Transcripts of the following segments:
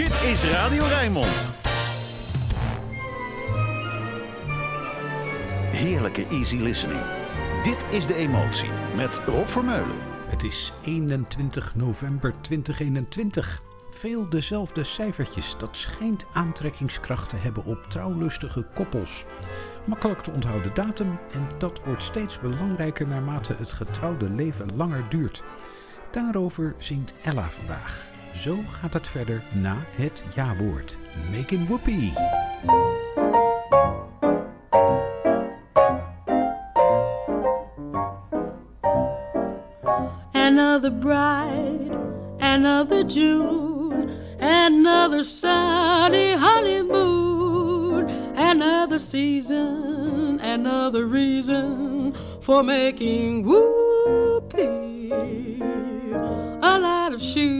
Dit is Radio Rijnmond. Heerlijke easy listening. Dit is De Emotie met Rob Vermeulen. Het is 21 november 2021. Veel dezelfde cijfertjes. Dat schijnt aantrekkingskracht te hebben op trouwlustige koppels. Makkelijk te onthouden datum en dat wordt steeds belangrijker naarmate het getrouwde leven langer duurt. Daarover zingt Ella vandaag. Zo gaat het verder na het ja-woord. Making whoopie. Another bride, another June, another sunny honeymoon, another season, another reason for making whoopee. A lot of shoes,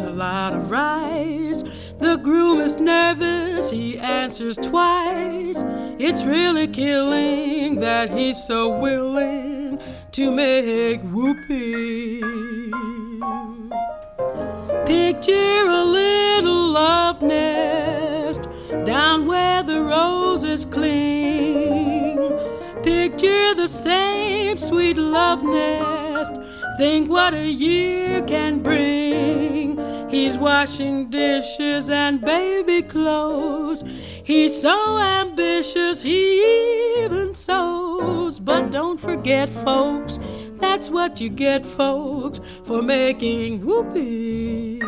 a lot of rice. The groom is nervous, he answers twice. It's really killing that he's so willing to make whoopee. Picture a little love nest down where the roses cling. Picture the same sweet love nest. Think what a year can bring. He's washing dishes and baby clothes. He's so ambitious, he even sews. But don't forget, folks, that's what you get, folks, for making whoopee.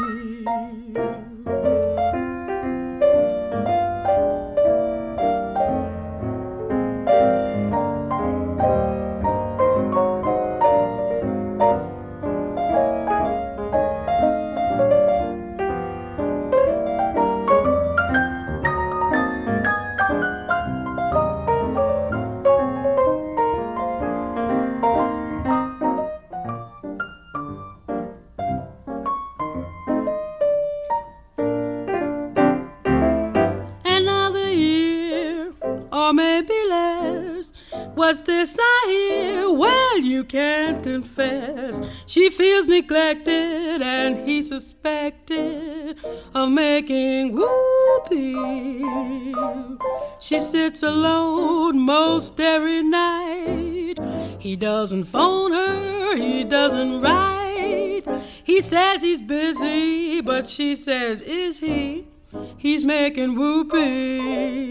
She sits alone most every night. He doesn't phone her, he doesn't write. He says he's busy, but she says, Is he? He's making whoopee.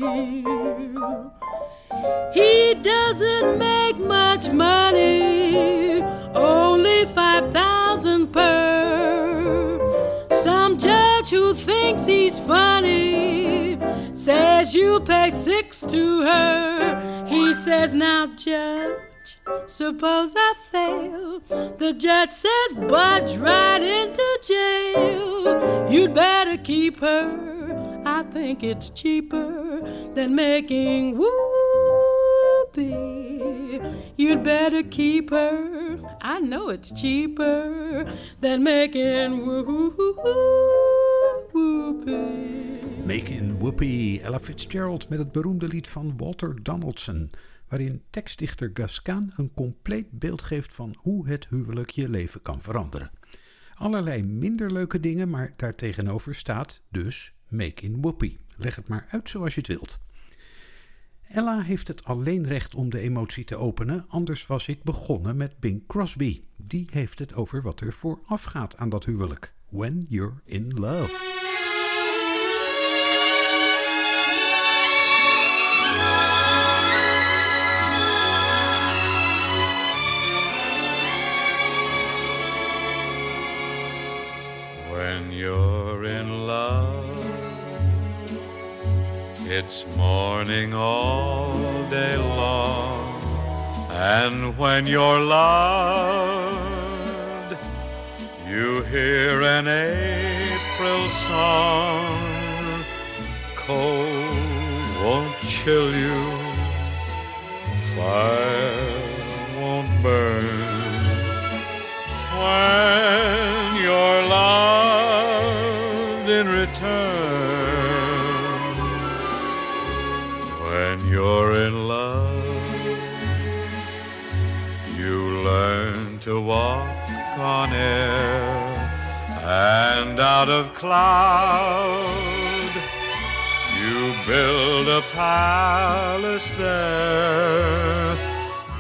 He doesn't make much money, only 5,000 per. Some who thinks he's funny says you pay six to her. He says, Now, judge, suppose I fail. The judge says, Budge right into jail. You'd better keep her. I think it's cheaper than making whoopee. You'd better keep her. I know it's cheaper than making whoopee. Making whoopie. Ella Fitzgerald met het beroemde lied van Walter Donaldson. Waarin tekstdichter Gus Kahn een compleet beeld geeft van hoe het huwelijk je leven kan veranderen. Allerlei minder leuke dingen, maar daartegenover staat dus Make in Whoopie. Leg het maar uit zoals je het wilt. Ella heeft het alleen recht om de emotie te openen, anders was ik begonnen met Bing Crosby. Die heeft het over wat er vooraf gaat aan dat huwelijk. When you're in love. It's morning all day long. And when you're loved, you hear an April song. Cold won't chill you, fire won't burn. When and out of cloud you build a palace there.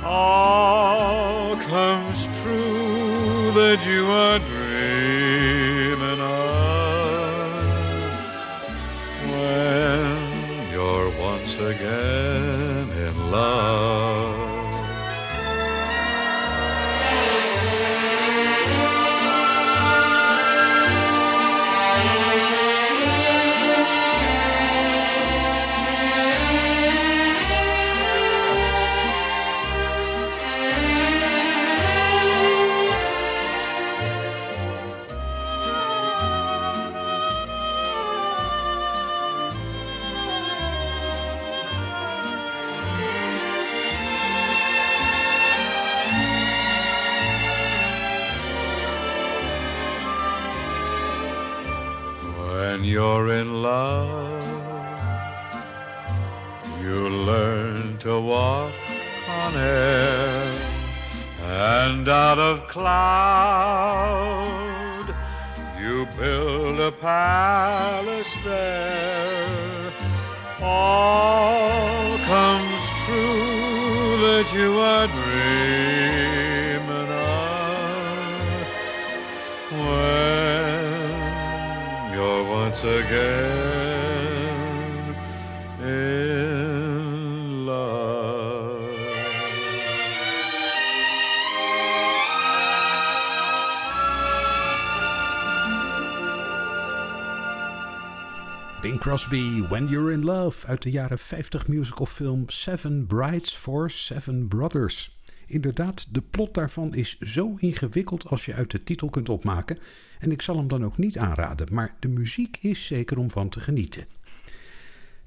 All comes true that you are dreaming of when you're once again in love. Crosby, When You're in Love uit de jaren 50 musicalfilm Seven Brides for Seven Brothers. Inderdaad, de plot daarvan is zo ingewikkeld als je uit de titel kunt opmaken. En ik zal hem dan ook niet aanraden, maar de muziek is zeker om van te genieten.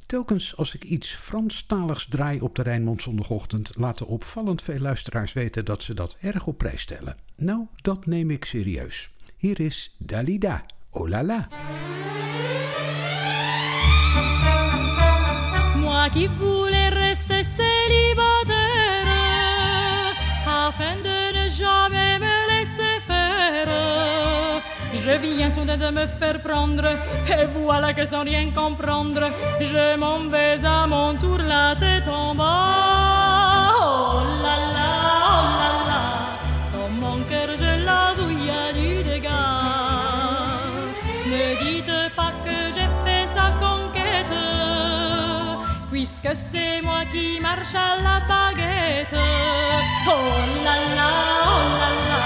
Telkens als ik iets Franstaligs draai op de Rijnmond zondagochtend, laten opvallend veel luisteraars weten dat ze dat erg op prijs stellen. Nou, dat neem ik serieus. Hier is Dalida, oh. Qui voulais rester célibataire afin de ne jamais me laisser faire. Je viens soudain de me faire prendre et voilà que sans rien comprendre, je m'en vais à mon tour la tête en bas. Puisque c'est moi qui marche à la baguette. Oh là là, oh là là,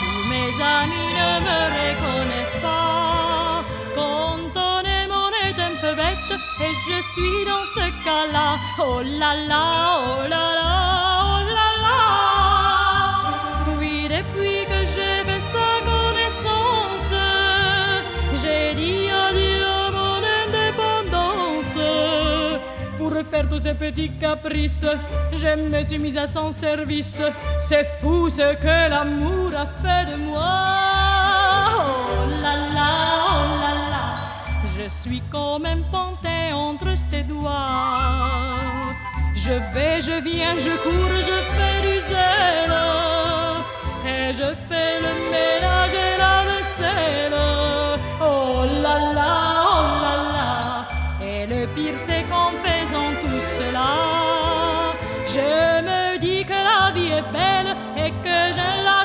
tous mes amis ne me reconnaissent pas. Quand on aime, on est un peu bête, et je suis dans ce cas-là. Oh là là, oh là là tous ces petits caprices, je me suis mise à son service. C'est fou ce que l'amour a fait de moi. Oh là là, oh là là, je suis comme un pantin entre ses doigts. Je vais, je viens, je cours, je fais du zèle. Et je fais le ménage et la vaisselle. Oh là là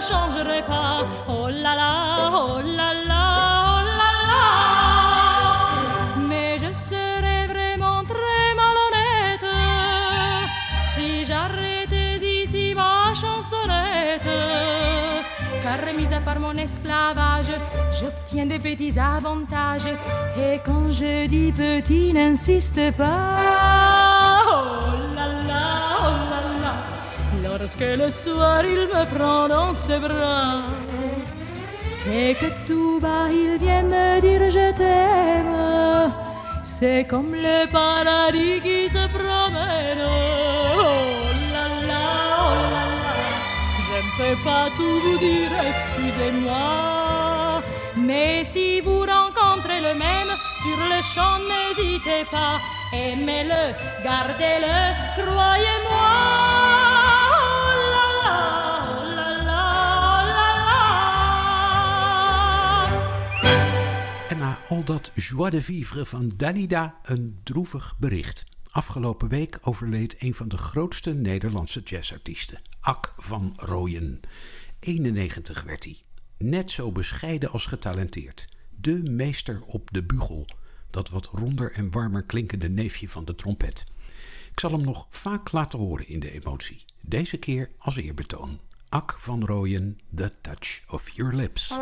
changerai pas. Oh là là, oh là là, oh là là. Mais je serais vraiment très malhonnête si j'arrêtais ici ma chansonnette. Car mis à part mon esclavage, j'obtiens des petits avantages. Et quand je dis petit, n'insiste pas. Lorsque le soir il me prend dans ses bras. Et que tout bas il vient me dire je t'aime. C'est comme le paradis qui se promène. Oh là là, oh là là. Je ne peux pas tout vous dire, excusez-moi. Mais si vous rencontrez le même sur le champ, n'hésitez pas. Aimez-le, gardez-le, croyez-moi. Al dat joie de vivre van Dalida een droevig bericht. Afgelopen week overleed een van de grootste Nederlandse jazzartiesten, Ak van Rooyen. 91 werd hij. Net zo bescheiden als getalenteerd. De meester op de bugel. Dat wat ronder en warmer klinkende neefje van de trompet. Ik zal hem nog vaak laten horen in de emotie. Deze keer als eerbetoon. Ak van Rooyen, The Touch of Your Lips.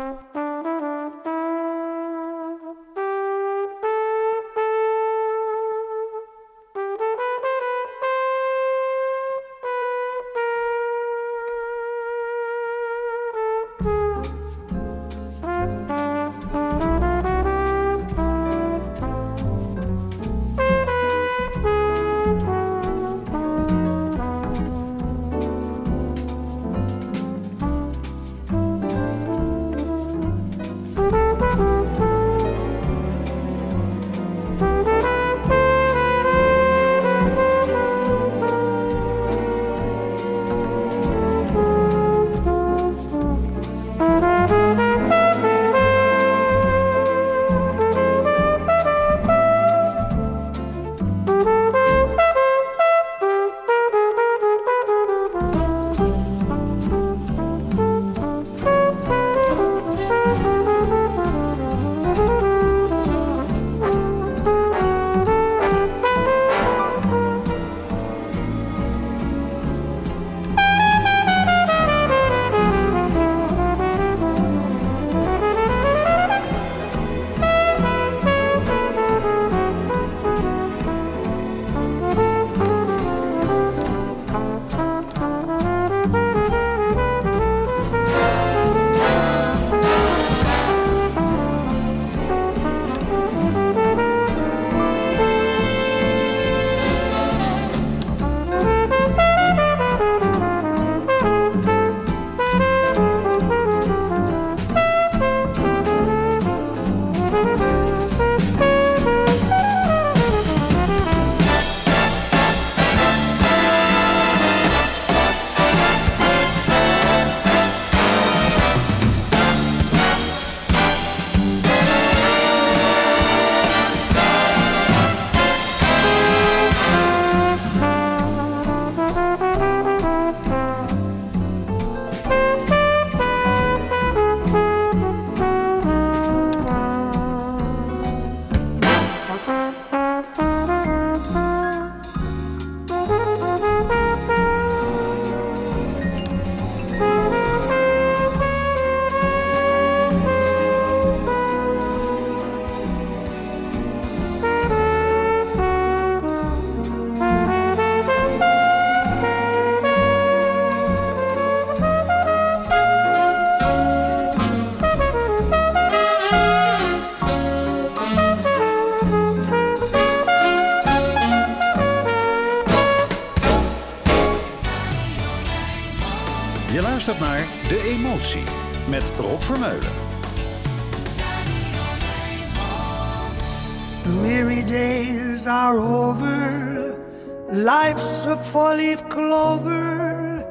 Life's four-leaf clover,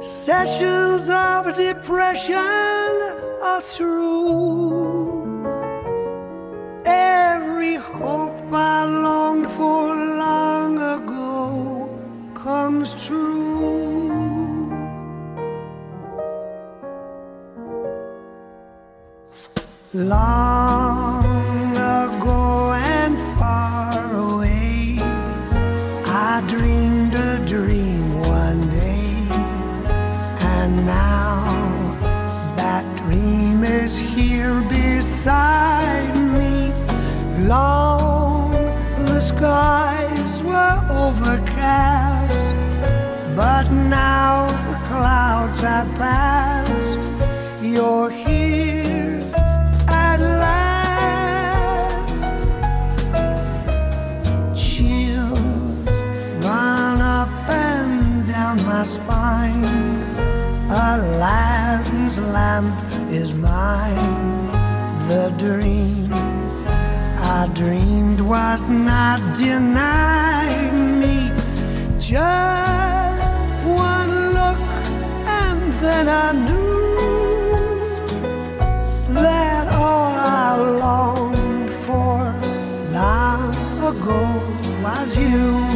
sessions of depression are through. Aladdin's lamp is mine, the dream I dreamed was not denied me. Just one look, and then I knew that all I longed for long ago was you.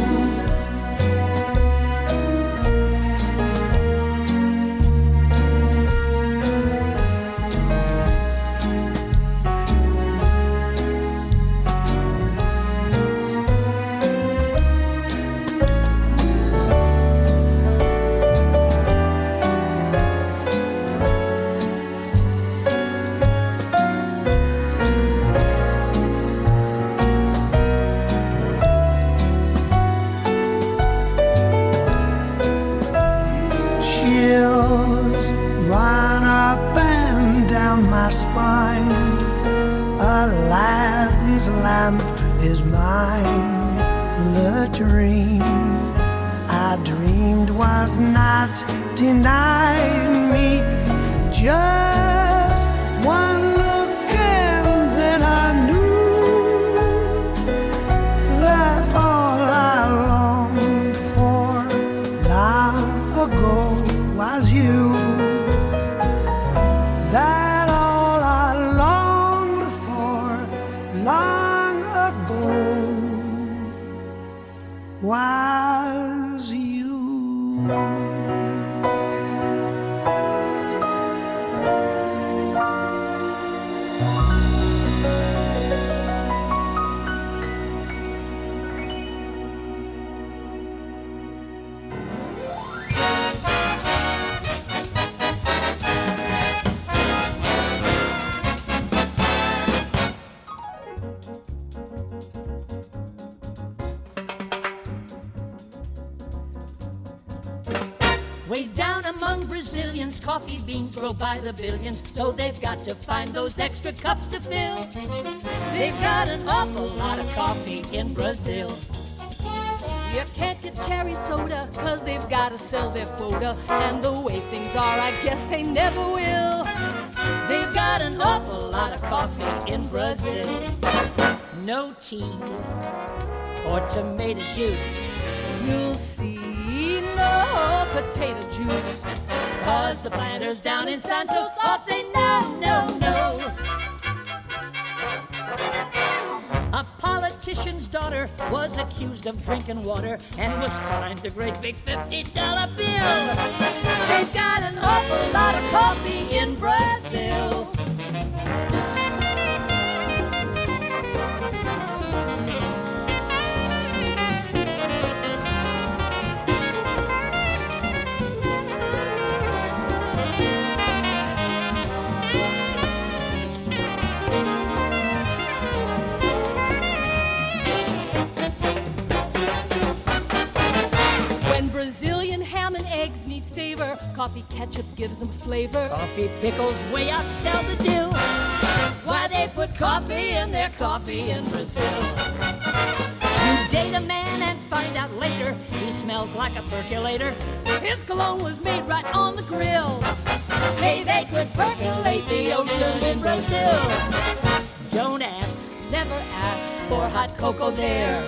Denied me. Just coffee beans grow by the billions, so they've got to find those extra cups to fill. They've got an awful lot of coffee in Brazil. You can't get cherry soda, cause they've gotta sell their quota. And the way things are, I guess they never will. They've got an awful lot of coffee in Brazil. No tea or tomato juice. You'll see no potato juice. Cause the planters down in Santos all say no, no, no. A politician's daughter was accused of drinking water and was fined a great big $50 bill. They've got an awful lot of coffee in Brazil. Coffee ketchup gives them flavor. Coffee pickles way outsell the dill. Why they put coffee in their coffee in Brazil? You date a man and find out later he smells like a percolator. His cologne was made right on the grill. Hey, they could percolate the ocean in Brazil. Don't ask, Never ask, for hot cocoa there.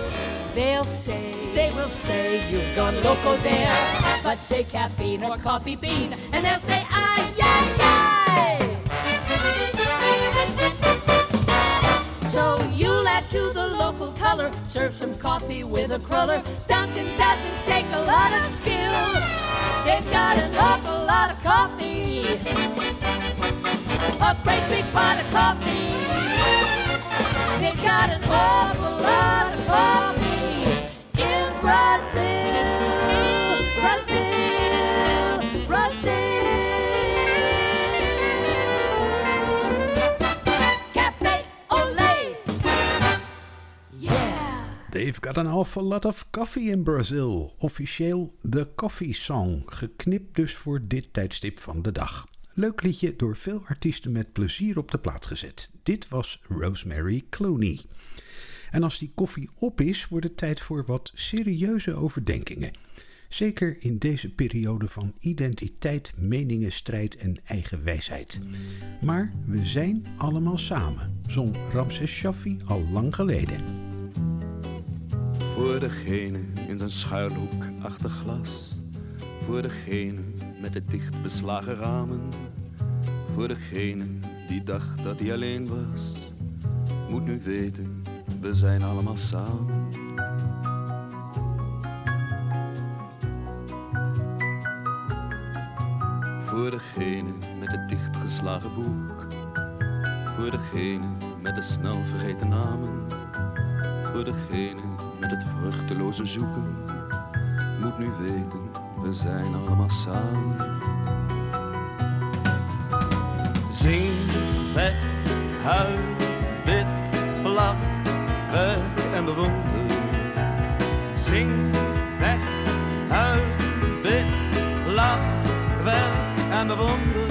They'll say. They will say you've gone loco there. But say caffeine or coffee bean, and they'll say ay, ay, ay. So you'll add to the local color, serve some coffee with a cruller. Dunkin' doesn't take a lot of skill. They've got an awful lot of coffee. A great big pot of coffee. They've got an awful lot of coffee They've got an awful lot of coffee in Brazil. Officieel de Coffee Song, geknipt dus voor dit tijdstip van de dag. Leuk liedje door veel artiesten met plezier op de plaat gezet. Dit was Rosemary Clooney. En als die koffie op is, wordt het tijd voor wat serieuze overdenkingen. Zeker in deze periode van identiteit, meningenstrijd en eigen wijsheid. Maar we zijn allemaal samen, zong Ramses Shaffi al lang geleden. Voor degene in zijn schuilhoek achter glas. Voor degene met de dicht beslagen ramen. Voor degene die dacht dat hij alleen was. Moet nu weten, we zijn allemaal samen. Voor degene met het dichtgeslagen boek, voor degene met de snel vergeten namen, voor degene met het vruchteloze zoeken, moet nu weten, we zijn allemaal samen. Zing, weg, huil, wit, blad werk en bewonder. Zing, weg, huil, bid, lach, werk en. Zing,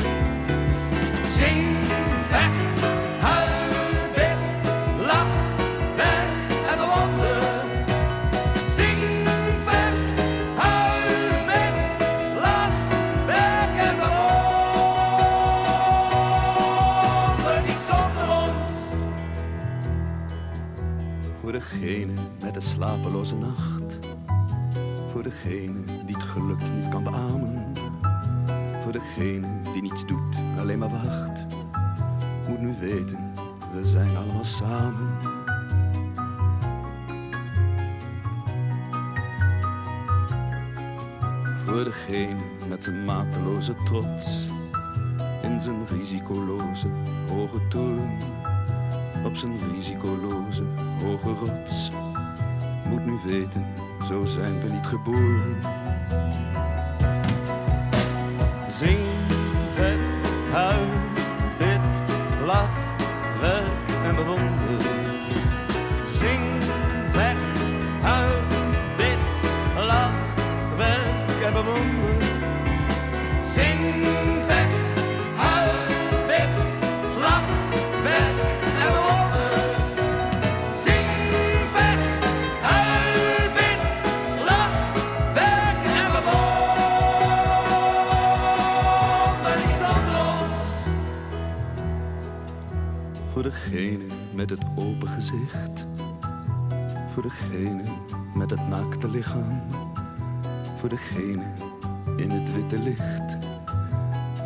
degene met de slapeloze nacht. Voor degene die het geluk niet kan beamen. Voor degene die niets doet, alleen maar wacht. Moet nu weten, we zijn allemaal samen. Voor degene met zijn mateloze trots. In zijn risicoloze hoge toren. Op zijn risicoloze hoge rots. Moet nu weten, zo zijn we niet geboren. Zing, met het open gezicht. Voor degene met het naakte lichaam. Voor degene in het witte licht.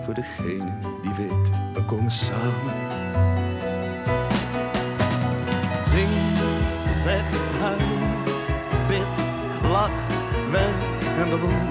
Voor degene die weet, we komen samen. Zing, weg, huil, bid, lach, werk en bewonder.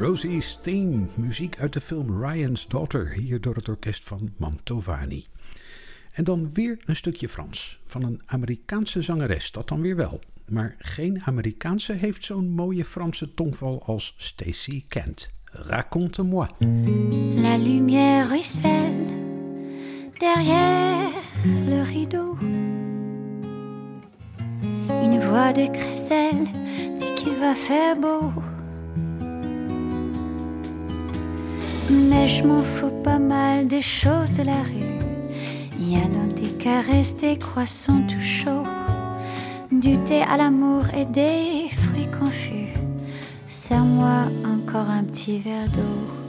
Rosie's Theme, muziek uit de film Ryan's Daughter, hier door het orkest van Mantovani. En dan weer een stukje Frans, van een Amerikaanse zangeres, dat dan weer wel. Maar geen Amerikaanse heeft zo'n mooie Franse tongval als Stacy Kent. Raconte-moi. La lumière ruisselle derrière le rideau. Une voix de crécelle dit qu'il va faire beau. Mais je m'en fous pas mal des choses de la rue. Il y a des caresses, des croissants tout chauds, du thé à l'amour et des fruits confus. Serre-moi encore un petit verre d'eau.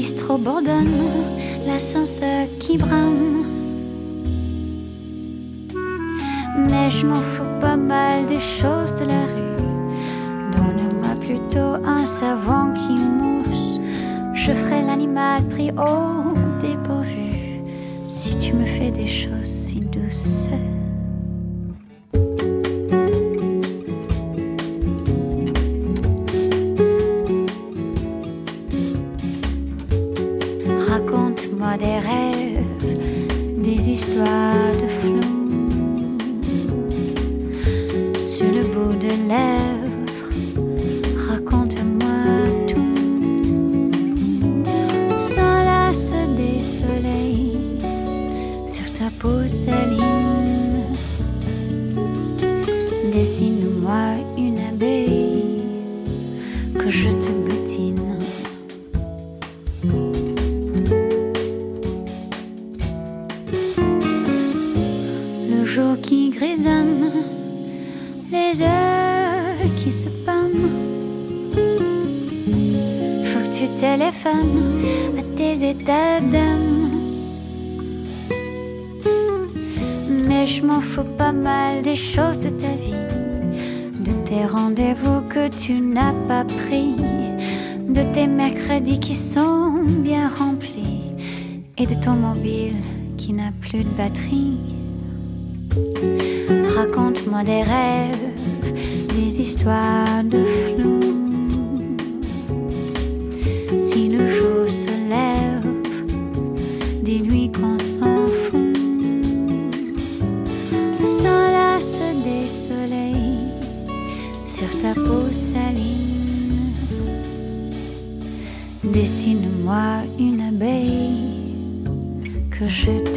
Les bistrots bourdonnent, l'ascenseur qui brame. Mais je m'en fous pas mal des choses de la rue. Donne-moi plutôt un savon qui mousse. Je ferai l'animal pris au dépourvu si tu me fais des choses si douces. Plus de batterie. Raconte-moi des rêves, des histoires de flou. Si le jour se lève, dis-lui qu'on s'en fout. S'enlace des soleils sur ta peau saline. Dessine-moi une abeille que je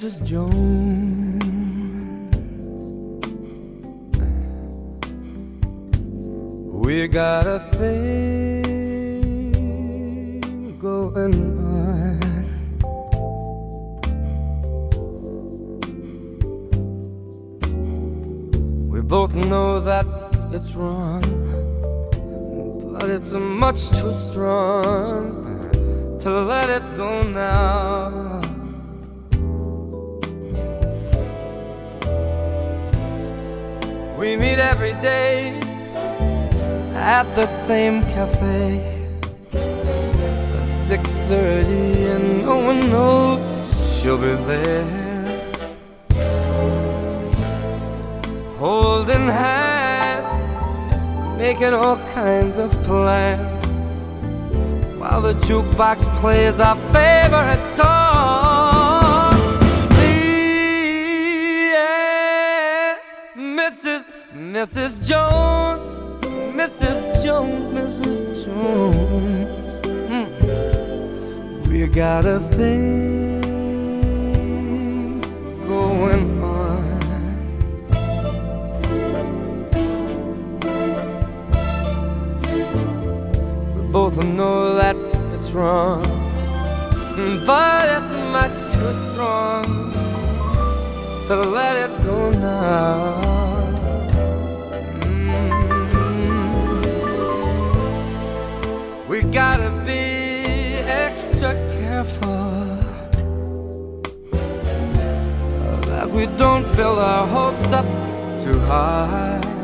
Mrs. Jones. While the jukebox plays our favorite song. And Mrs. Mrs. Jones, Mrs. Jones, Mrs. Jones. Mm. We got a thing both know that it's wrong, but it's much too strong to let it go now. We gotta be extra careful that we don't build our hopes up too high.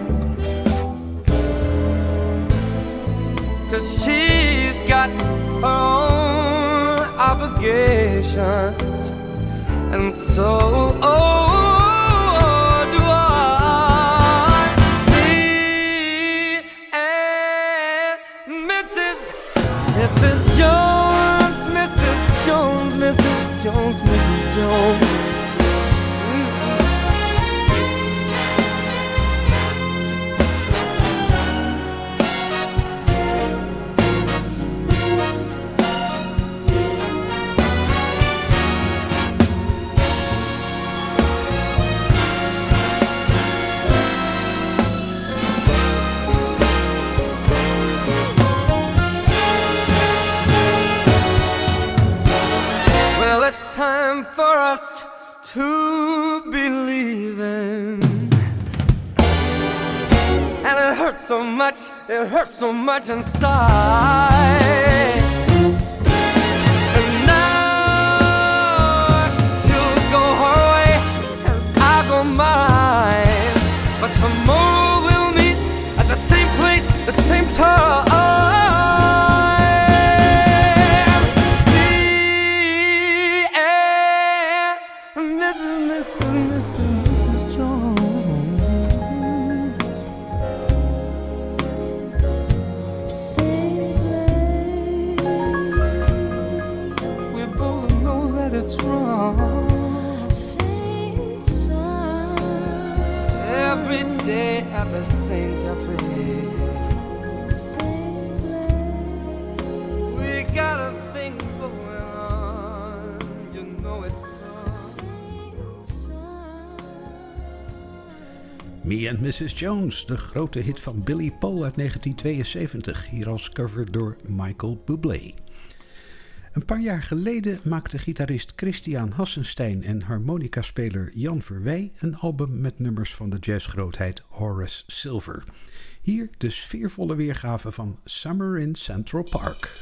Cause she's got her own obligations, and so oh, do I. Me and Mrs. Mrs. Jones, Mrs. Jones, Mrs. Jones, Mrs. Jones. Time for us to believe in. And it hurts so much, it hurts so much inside. Me and Mrs. Jones, de grote hit van Billy Paul uit 1972, hier als cover door Michael Bublé. Een paar jaar geleden maakte gitarist Christian Hassenstein en harmonicaspeler Jan Verwij een album met nummers van de jazzgrootheid Horace Silver. Hier de sfeervolle weergave van Summer in Central Park.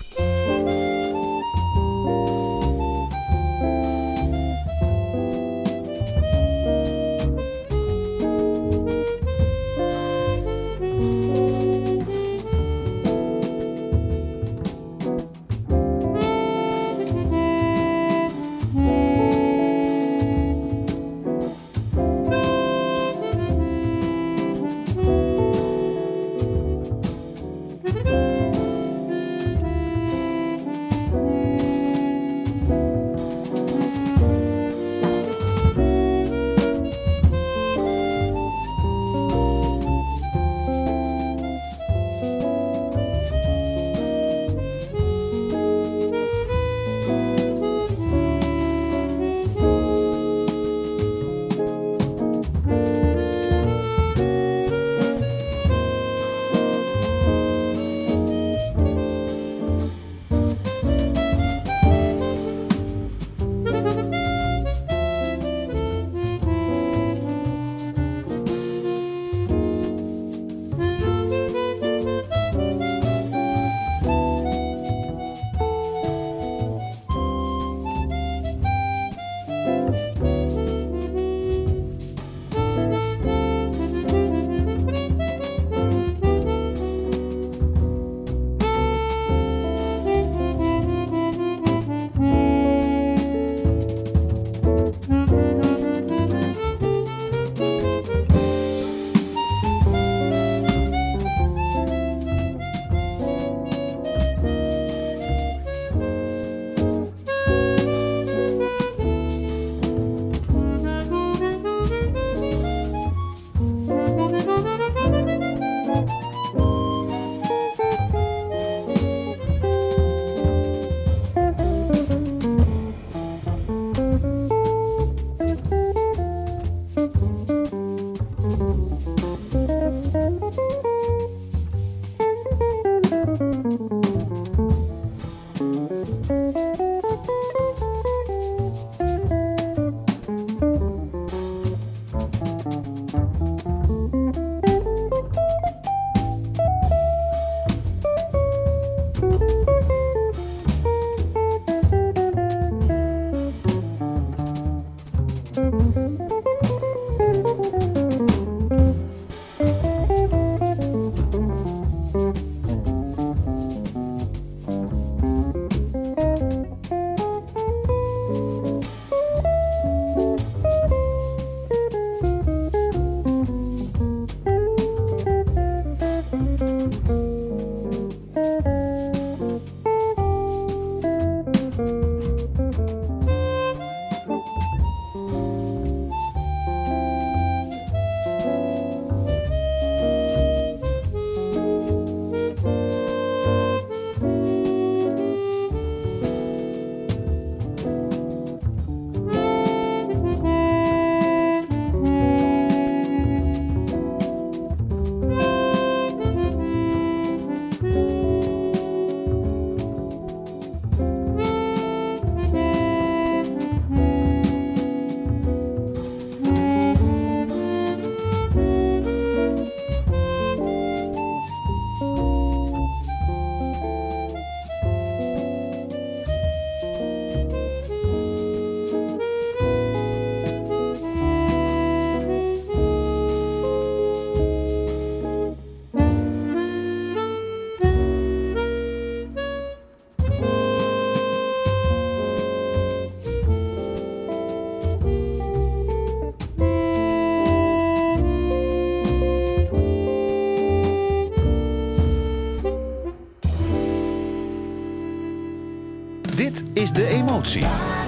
你。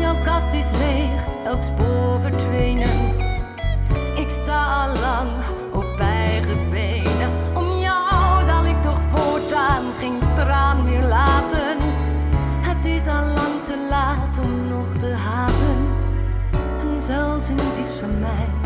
Jouw kast is leeg, elk spoor verdwenen. Ik sta al lang op eigen benen. Om jou zal ik toch voortaan geen traan meer laten. Het is al lang te laat om nog te haten. En zelfs in het van mij.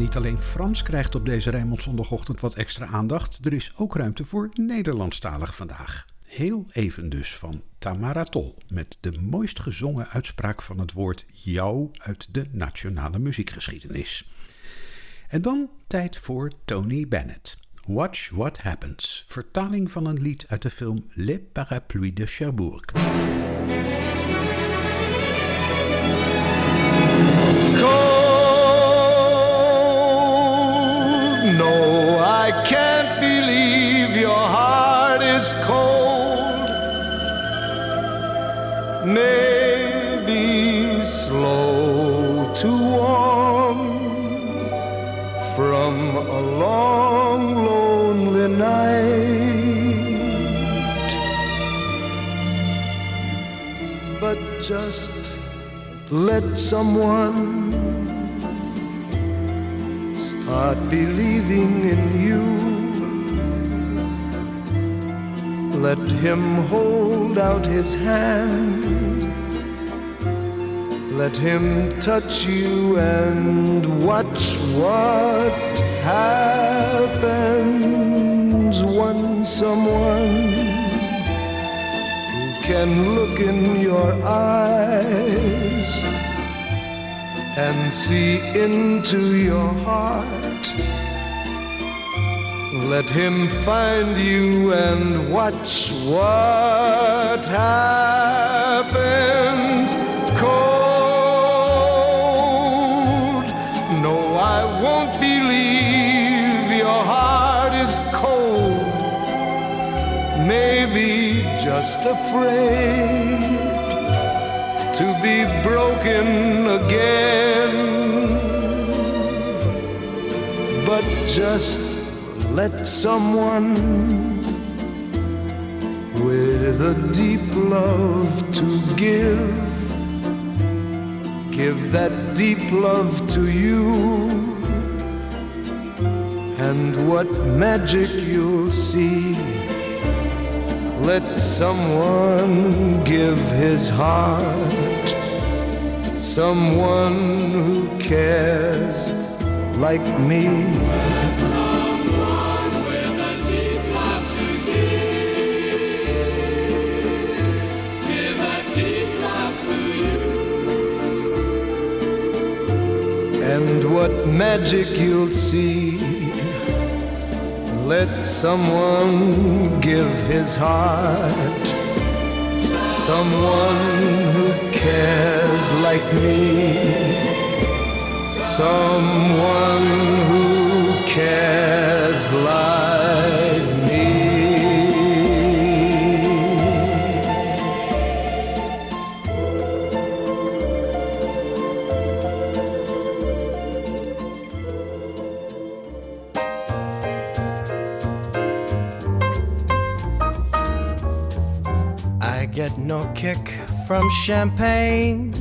Niet alleen Frans krijgt op deze Rijnmond zondagochtend wat extra aandacht. Er is ook ruimte voor Nederlandstalig vandaag. Heel even dus van Tamara Tol met de mooist gezongen uitspraak van het woord jou uit de nationale muziekgeschiedenis. En dan tijd voor Tony Bennett. Watch What Happens, vertaling van een lied uit de film Les Parapluies de Cherbourg. I can't believe your heart is cold. Maybe slow to warm from a long, lonely night. But just let someone start believing in you. Let him hold out his hand. Let him touch you and watch what happens when someone who can look in your eyes and see into your heart. Let him find you and watch what happens. Cold. No, I won't believe your heart is cold. Maybe just afraid to be broken again. But just let someone with a deep love to give, give that deep love to you. And what magic you'll see let someone give his heart, someone who cares like me. And what magic you'll see let someone give his heart. Someone cares like me. Someone who cares like from champagne.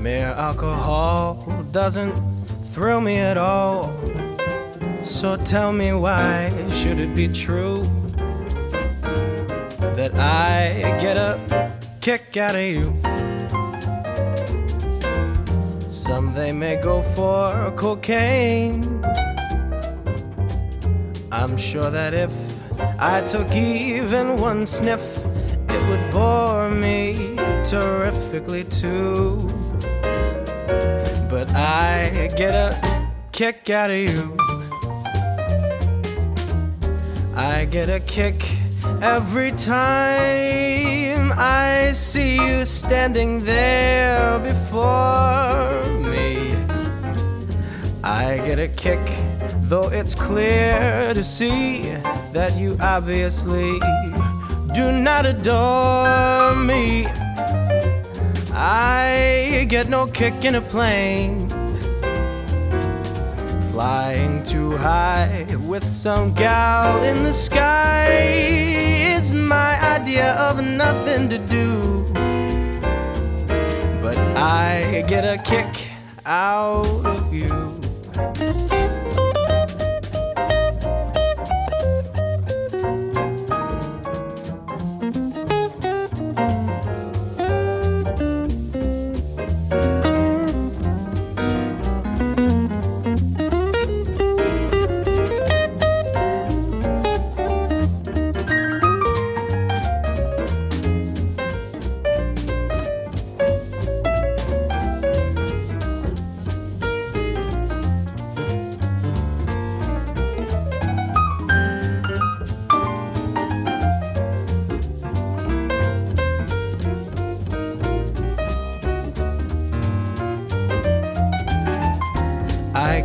Mere alcohol doesn't thrill me at all. So tell me why should it be true that I get a kick out of you? Some they may go for cocaine. I'm sure that if I took even one sniff, would bore me terrifically too. But I get a kick out of you. I get a kick every time I see you standing there before me. I get a kick, though it's clear to see that you obviously do not adore me. I get no kick in a plane. Flying too high with some gal in the sky is my idea of nothing to do. But I get a kick out of you.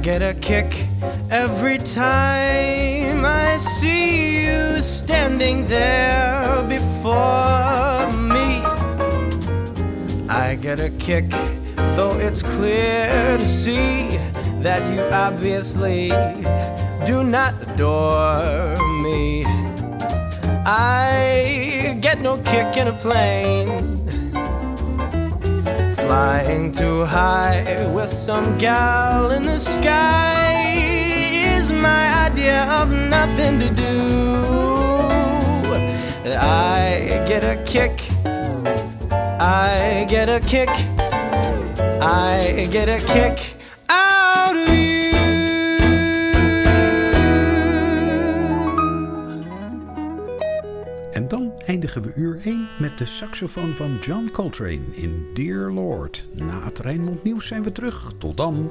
Get a kick every time I see you standing there before me. I get a kick, though it's clear to see that you obviously do not adore me. I get no kick in a plane. Flying too high with some gal in the sky is my idea of nothing to do. I get a kick. I get a kick. I get a kick. En dan eindigen we uur 1 met de saxofoon van John Coltrane in Dear Lord. Na het Rijnmond Nieuws zijn we terug. Tot dan.